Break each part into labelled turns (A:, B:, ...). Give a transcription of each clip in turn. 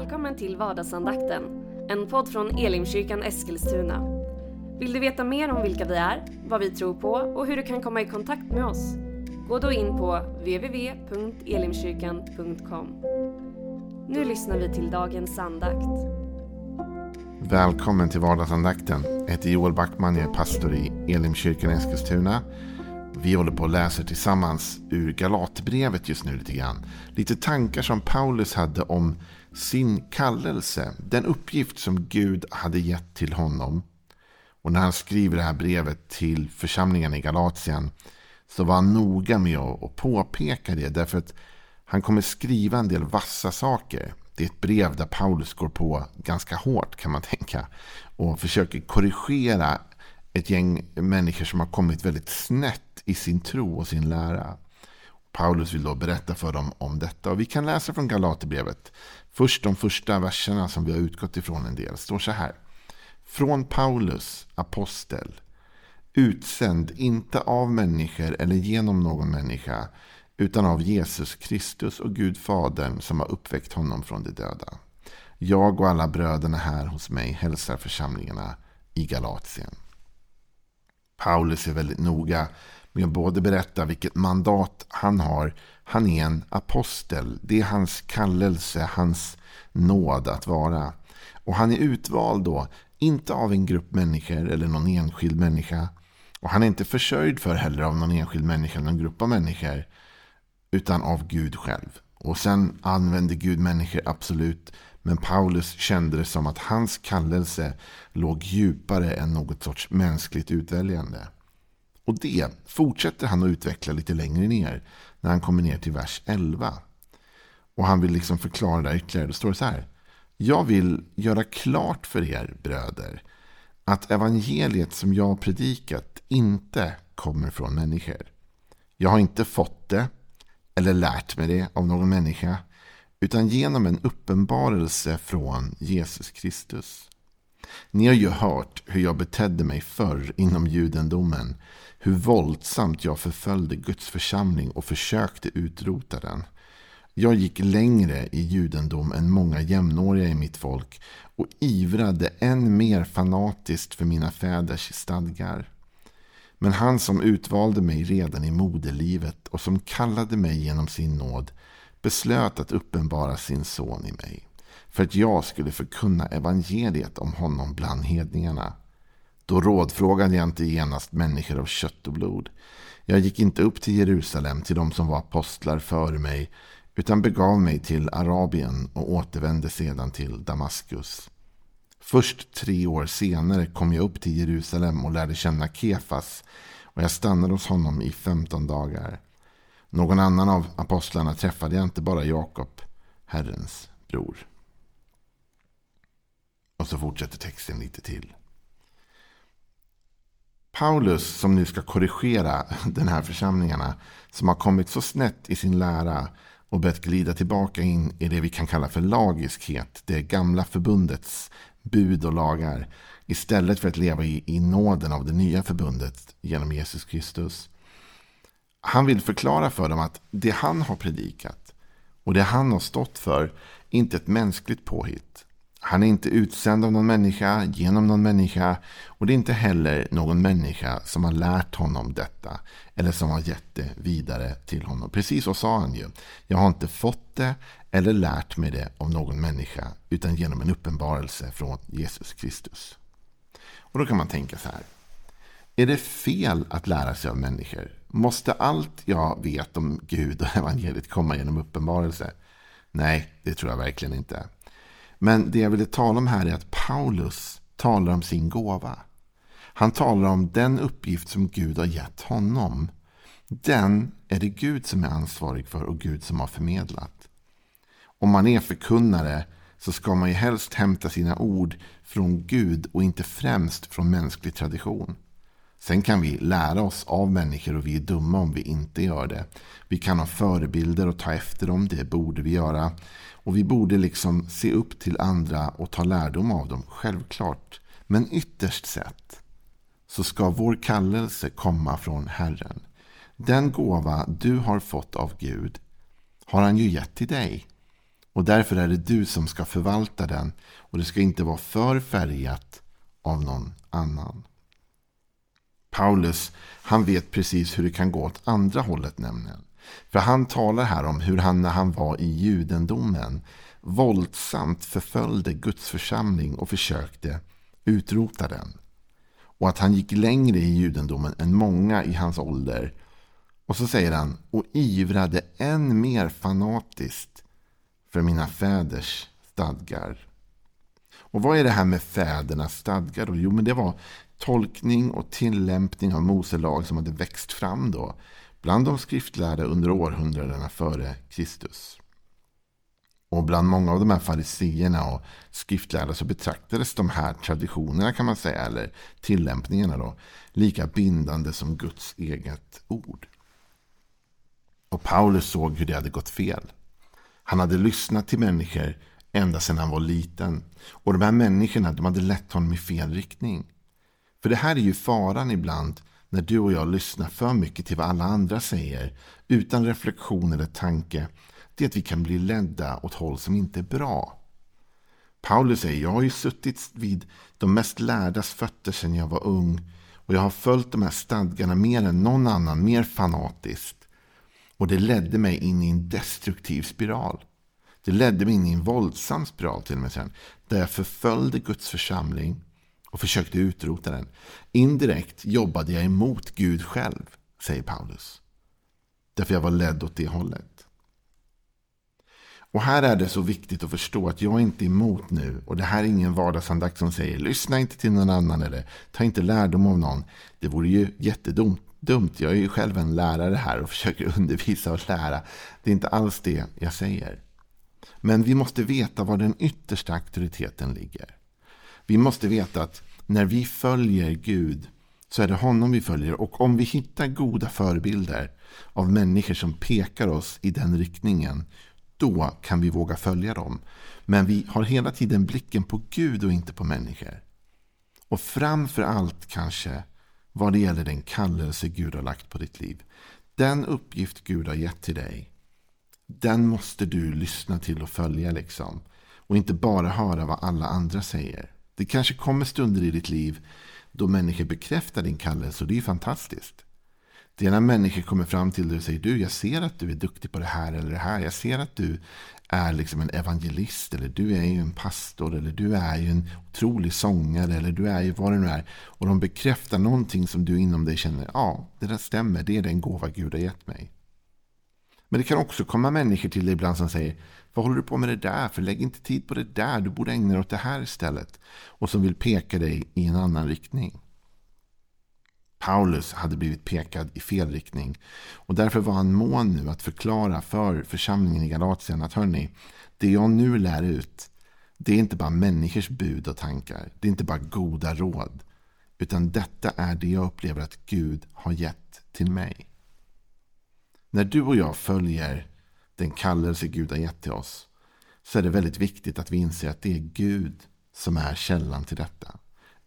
A: Välkommen till vardagsandakten, en podd från Elimkyrkan Eskilstuna. Vill du veta mer om vilka vi är, vad vi tror på och hur du kan komma i kontakt med oss? Gå då in på www.elimkyrkan.com. Nu lyssnar vi till dagens andakt.
B: Välkommen till vardagsandakten. Jag heter Joel Backman, jag är pastor i Elimkyrkan Eskilstuna. Vi håller på och läser tillsammans ur Galatbrevet just nu lite grann. Lite tankar som Paulus hade om sin kallelse. Den uppgift som Gud hade gett till honom. Och när han skriver det här brevet till församlingen i Galatien så var han noga med att påpeka det. Därför att han kommer skriva en del vassa saker. Det är ett brev där Paulus går på ganska hårt kan man tänka. Och försöker korrigera ett gäng människor som har kommit väldigt snett i sin tro och sin lära. Paulus vill då berätta för dem om detta. Och vi kan läsa från Galaterbrevet. Först de första verserna som vi har utgått ifrån en del. står så här. Från Paulus, apostel, utsänd inte av människor eller genom någon människa, utan av Jesus Kristus och Gud Fadern som har uppväckt honom från de döda. Jag och alla bröderna här hos mig hälsar församlingarna i Galatien. Paulus är väldigt noga med att både berätta vilket mandat han har. Han är en apostel. Det är hans kallelse, hans nåd att vara. Och han är utvald då, inte av en grupp människor eller någon enskild människa. Och han är inte försörjd för heller av någon enskild människa eller någon grupp av människor. Utan av Gud själv. Och sen använder Gud människor absolut. Men Paulus kände det som att hans kallelse låg djupare än något sorts mänskligt utväljande. Och det fortsätter han att utveckla lite längre ner. När han kommer ner till vers 11. Och han vill liksom förklara det ytterligare. Då står det så här. Jag vill göra klart för er bröder. Att evangeliet som jag predikat inte kommer från människor. Jag har inte fått det. Eller lärt mig det av någon människa. Utan genom en uppenbarelse från Jesus Kristus. Ni har ju hört hur jag betedde mig förr inom judendomen hur våldsamt jag förföljde Guds församling och försökte utrota den. Jag gick längre i judendom än många jämnåriga i mitt folk och ivrade än mer fanatiskt för mina fäders stadgar. Men han som utvalde mig redan i moderlivet och som kallade mig genom sin nåd beslöt att uppenbara sin son i mig för att jag skulle förkunna evangeliet om honom bland hedningarna. Då rådfrågade jag inte genast människor av kött och blod. Jag gick inte upp till Jerusalem till de som var apostlar före mig utan begav mig till Arabien och återvände sedan till Damaskus. Först tre år senare kom jag upp till Jerusalem och lärde känna Kefas och jag stannade hos honom i femton dagar. Någon annan av apostlarna träffade jag inte bara Jakob, Herrens bror. Och så fortsätter texten lite till. Paulus som nu ska korrigera den här församlingarna som har kommit så snett i sin lära och börjat glida tillbaka in i det vi kan kalla för lagiskhet. Det gamla förbundets bud och lagar. Istället för att leva i, i nåden av det nya förbundet genom Jesus Kristus. Han vill förklara för dem att det han har predikat och det han har stått för är inte ett mänskligt påhitt. Han är inte utsänd av någon människa, genom någon människa. Och det är inte heller någon människa som har lärt honom detta. Eller som har gett det vidare till honom. Precis så sa han ju. Jag har inte fått det eller lärt mig det av någon människa. Utan genom en uppenbarelse från Jesus Kristus. Och då kan man tänka så här. Är det fel att lära sig av människor? Måste allt jag vet om Gud och evangeliet komma genom uppenbarelse? Nej, det tror jag verkligen inte. Men det jag ville tala om här är att Paulus talar om sin gåva. Han talar om den uppgift som Gud har gett honom. Den är det Gud som är ansvarig för och Gud som har förmedlat. Om man är förkunnare så ska man ju helst hämta sina ord från Gud och inte främst från mänsklig tradition. Sen kan vi lära oss av människor och vi är dumma om vi inte gör det. Vi kan ha förebilder och ta efter dem, det borde vi göra. Och vi borde liksom se upp till andra och ta lärdom av dem, självklart. Men ytterst sett så ska vår kallelse komma från Herren. Den gåva du har fått av Gud har han ju gett till dig. Och därför är det du som ska förvalta den. Och det ska inte vara för färgat av någon annan. Paulus, han vet precis hur det kan gå åt andra hållet nämligen. För han talar här om hur han när han var i judendomen våldsamt förföljde Guds församling och försökte utrota den. Och att han gick längre i judendomen än många i hans ålder. Och så säger han, och ivrade än mer fanatiskt för mina fäders stadgar. Och vad är det här med fädernas stadgar då? Jo, men det var tolkning och tillämpning av Mose lag som hade växt fram då bland de skriftlärda under århundradena före Kristus. Och bland många av de här fariseerna och skriftlärda så betraktades de här traditionerna kan man säga, eller tillämpningarna då, lika bindande som Guds eget ord. Och Paulus såg hur det hade gått fel. Han hade lyssnat till människor ända sedan han var liten. Och de här människorna de hade lett honom i fel riktning. För det här är ju faran ibland när du och jag lyssnar för mycket till vad alla andra säger utan reflektion eller tanke. Det är att vi kan bli ledda åt håll som inte är bra. Paulus säger, jag har ju suttit vid de mest lärdas fötter sedan jag var ung och jag har följt de här stadgarna mer än någon annan, mer fanatiskt. Och det ledde mig in i en destruktiv spiral. Det ledde mig in i en våldsam spiral till och med sen. Där jag förföljde Guds församling och försökte utrota den. Indirekt jobbade jag emot Gud själv, säger Paulus. Därför jag var ledd åt det hållet. Och här är det så viktigt att förstå att jag inte är emot nu. Och det här är ingen vardagsandakt som säger lyssna inte till någon annan eller ta inte lärdom av någon. Det vore ju jättedumt. Dumt. Jag är ju själv en lärare här och försöker undervisa och lära. Det är inte alls det jag säger. Men vi måste veta var den yttersta auktoriteten ligger. Vi måste veta att när vi följer Gud så är det honom vi följer. Och om vi hittar goda förebilder av människor som pekar oss i den riktningen då kan vi våga följa dem. Men vi har hela tiden blicken på Gud och inte på människor. Och framför allt kanske vad det gäller den kallelse Gud har lagt på ditt liv. Den uppgift Gud har gett till dig. Den måste du lyssna till och följa liksom. Och inte bara höra vad alla andra säger. Det kanske kommer stunder i ditt liv då människor bekräftar din kallelse och det är fantastiskt. Det är när människor kommer fram till dig och säger du, jag ser att du är duktig på det här eller det här. Jag ser att du är liksom en evangelist eller du är ju en pastor eller du är ju en otrolig sångare eller du är ju vad det nu är. Och de bekräftar någonting som du inom dig känner, ja, det där stämmer, det är den gåva Gud har gett mig. Men det kan också komma människor till dig ibland som säger, vad håller du på med det där? För lägg inte tid på det där, du borde ägna dig åt det här istället. Och som vill peka dig i en annan riktning. Paulus hade blivit pekad i fel riktning. Och därför var han mån nu att förklara för församlingen i Galatien att hörni, det jag nu lär ut, det är inte bara människors bud och tankar. Det är inte bara goda råd. Utan detta är det jag upplever att Gud har gett till mig. När du och jag följer den kallelse Gud har gett till oss så är det väldigt viktigt att vi inser att det är Gud som är källan till detta.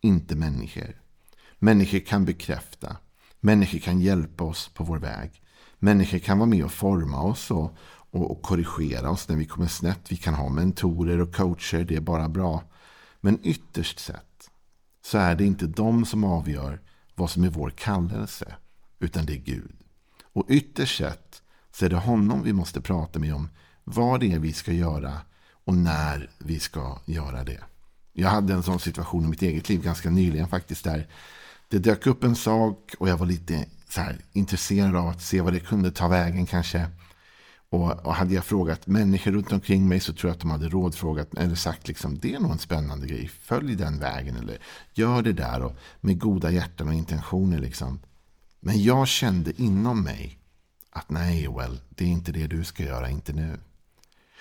B: Inte människor. Människor kan bekräfta. Människor kan hjälpa oss på vår väg. Människor kan vara med och forma oss och, och, och, korrigera oss när vi kommer snett. Vi kan ha mentorer och coacher, det är bara bra. Men ytterst sett så är det inte de som avgör vad som är vår kallelse, utan det är Gud. Och ytterst sett så är det honom vi måste prata med om vad det är vi ska göra och när vi ska göra det. Jag hade en sån situation i mitt eget liv ganska nyligen faktiskt där det dök upp en sak och jag var lite här, intresserad av att se vad det kunde ta vägen kanske. Och, och, hade jag frågat människor runt omkring mig så tror jag att de hade rådfrågat eller sagt liksom det är nog en spännande grej. Följ den vägen eller gör det där och med goda hjärtan och intentioner liksom. Men jag kände inom mig att nej Joel, det är inte det du ska göra, inte nu.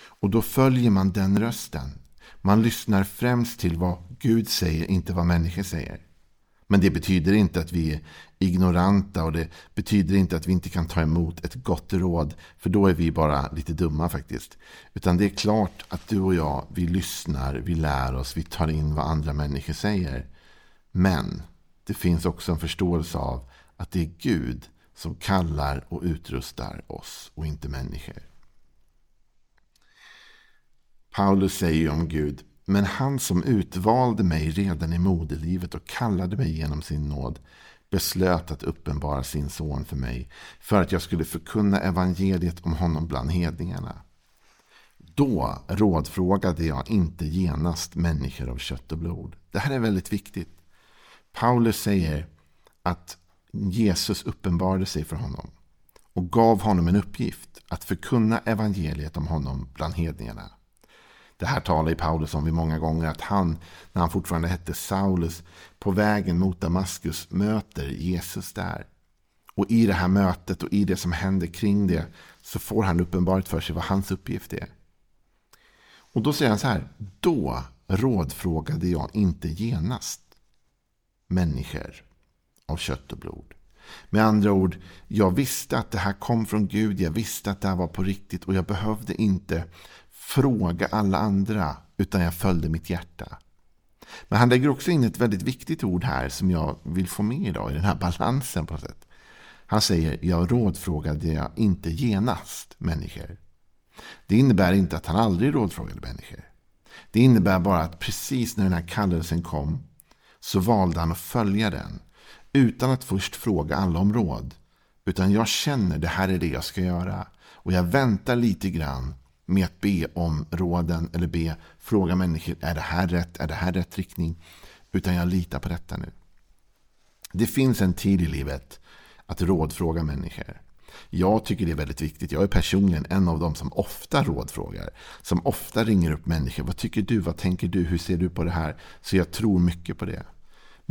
B: Och då följer man den rösten. Man lyssnar främst till vad Gud säger, inte vad människor säger. Men det betyder inte att vi är ignoranta och det betyder inte att vi inte kan ta emot ett gott råd. För då är vi bara lite dumma faktiskt. Utan det är klart att du och jag, vi lyssnar, vi lär oss, vi tar in vad andra människor säger. Men det finns också en förståelse av att det är Gud som kallar och utrustar oss och inte människor. Paulus säger om Gud, men han som utvalde mig redan i moderlivet och kallade mig genom sin nåd beslöt att uppenbara sin son för mig för att jag skulle förkunna evangeliet om honom bland hedningarna. Då rådfrågade jag inte genast människor av kött och blod. Det här är väldigt viktigt. Paulus säger att Jesus uppenbarade sig för honom och gav honom en uppgift att förkunna evangeliet om honom bland hedningarna. Det här talar Paulus om vid många gånger att han, när han fortfarande hette Saulus, på vägen mot Damaskus möter Jesus där. Och i det här mötet och i det som händer kring det så får han uppenbart för sig vad hans uppgift är. Och då säger han så här, då rådfrågade jag inte genast människor av kött och blod. Med andra ord, jag visste att det här kom från Gud, jag visste att det här var på riktigt och jag behövde inte fråga alla andra, utan jag följde mitt hjärta. Men han lägger också in ett väldigt viktigt ord här som jag vill få med idag i den här balansen på något sätt. Han säger, jag rådfrågade jag inte genast människor. Det innebär inte att han aldrig rådfrågade människor. Det innebär bara att precis när den här kallelsen kom så valde han att följa den. Utan att först fråga alla om råd. Utan jag känner det här är det jag ska göra. Och jag väntar lite grann med att be om råden eller be, fråga människor, är det här rätt? Är det här rätt riktning? Utan jag litar på detta nu. Det finns en tid i livet att rådfråga människor. Jag tycker det är väldigt viktigt. Jag är personligen en av dem som ofta rådfrågar. Som ofta ringer upp människor. Vad tycker du? Vad tänker du? Hur ser du på det här? Så jag tror mycket på det.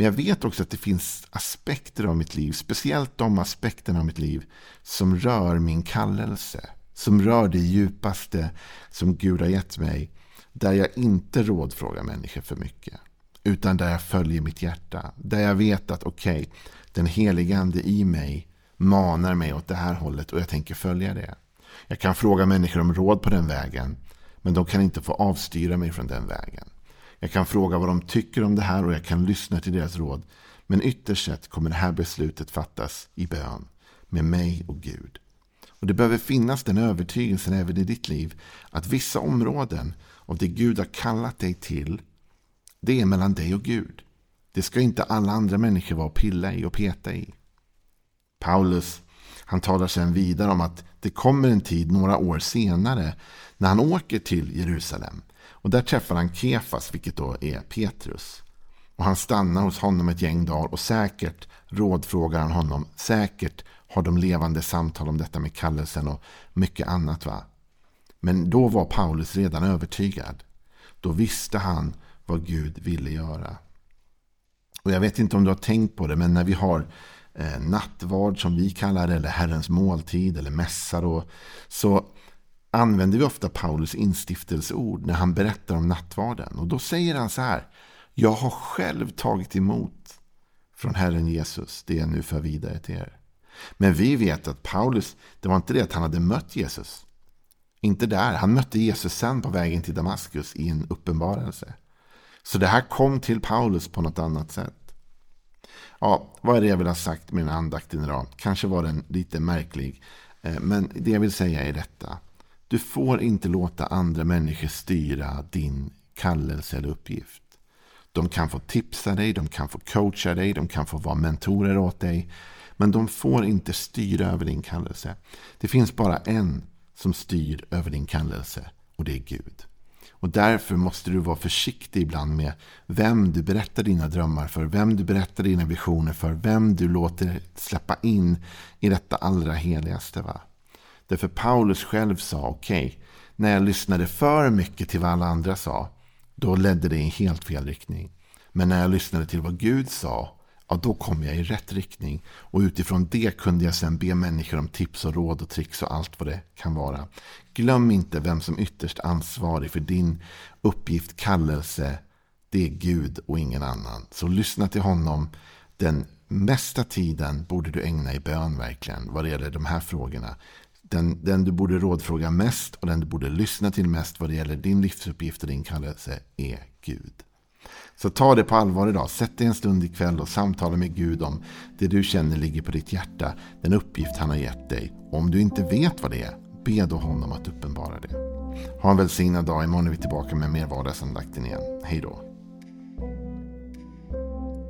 B: Men jag vet också att det finns aspekter av mitt liv, speciellt de aspekterna av mitt liv som rör min kallelse som rör det djupaste som Gud har gett mig. Där jag inte rådfrågar människor för mycket. Utan där jag följer mitt hjärta. Där jag vet att okej, okay, den helige ande i mig manar mig åt det här hållet och jag tänker följa det. Jag kan fråga människor om råd på den vägen. Men de kan inte få avstyra mig från den vägen. Jag kan fråga vad de tycker om det här och jag kan lyssna till deras råd. Men ytterst sett kommer det här beslutet fattas i bön. Med mig och Gud. Och Det behöver finnas den övertygelsen även i ditt liv. Att vissa områden av det Gud har kallat dig till. Det är mellan dig och Gud. Det ska inte alla andra människor vara och pilla i och peta i. Paulus han talar sedan vidare om att det kommer en tid några år senare när han åker till Jerusalem. Och där träffar han Kefas, vilket då är Petrus. Och han stannar hos honom ett gäng dagar och säkert rådfrågar han honom. Säkert har de levande samtal om detta med kallelsen och mycket annat. va. Men då var Paulus redan övertygad. Då visste han vad Gud ville göra. Och Jag vet inte om du har tänkt på det, men när vi har eh, nattvard som vi kallar det, eller Herrens måltid eller mässa då, så använder vi ofta Paulus instiftelseord när han berättar om nattvarden. Och då säger han så här. Jag har själv tagit emot från Herren Jesus det jag nu för vidare till er. Men vi vet att Paulus, det var inte det att han hade mött Jesus. Inte där. Han mötte Jesus sen på vägen till Damaskus i en uppenbarelse. Så det här kom till Paulus på något annat sätt. Ja, vad är det jag vill ha sagt med den andakten idag? Kanske var den lite märklig. Eh, men det jag vill säga är detta. Du får inte låta andra människor styra din kallelse eller uppgift. De kan få tipsa dig, de kan få coacha dig, de kan få vara mentorer åt dig. Men de får inte styra över din kallelse. Det finns bara en som styr över din kallelse och det är Gud. Och därför måste du vara försiktig ibland med vem du berättar dina drömmar för, vem du berättar dina visioner för, vem du låter släppa in i detta allra heligaste. Va? Därför Paulus själv sa, okej, okay, när jag lyssnade för mycket till vad alla andra sa, då ledde det i helt fel riktning. Men när jag lyssnade till vad Gud sa ja, då kom jag i rätt riktning. Och utifrån det kunde jag sen be människor om tips och råd och tricks och allt vad det kan vara. Glöm inte vem som ytterst ansvarig för din uppgift, kallelse. Det är Gud och ingen annan. Så lyssna till honom. Den mesta tiden borde du ägna i bön verkligen vad det gäller de här frågorna. Den, den du borde rådfråga mest och den du borde lyssna till mest vad det gäller din livsuppgift och din kallelse är Gud. Så ta det på allvar idag. Sätt dig en stund ikväll och samtala med Gud om det du känner ligger på ditt hjärta. Den uppgift han har gett dig. Om du inte vet vad det är, be då honom att uppenbara det. Ha en välsignad dag. Imorgon är vi tillbaka med mer vardagsandakten igen. Hej då.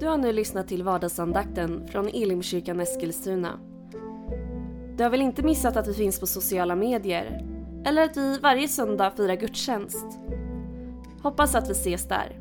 A: Du har nu lyssnat till vardagsandakten från Elimkyrkan Eskilstuna. Du har väl inte missat att vi finns på sociala medier? Eller att vi varje söndag firar gudstjänst? Hoppas att vi ses där.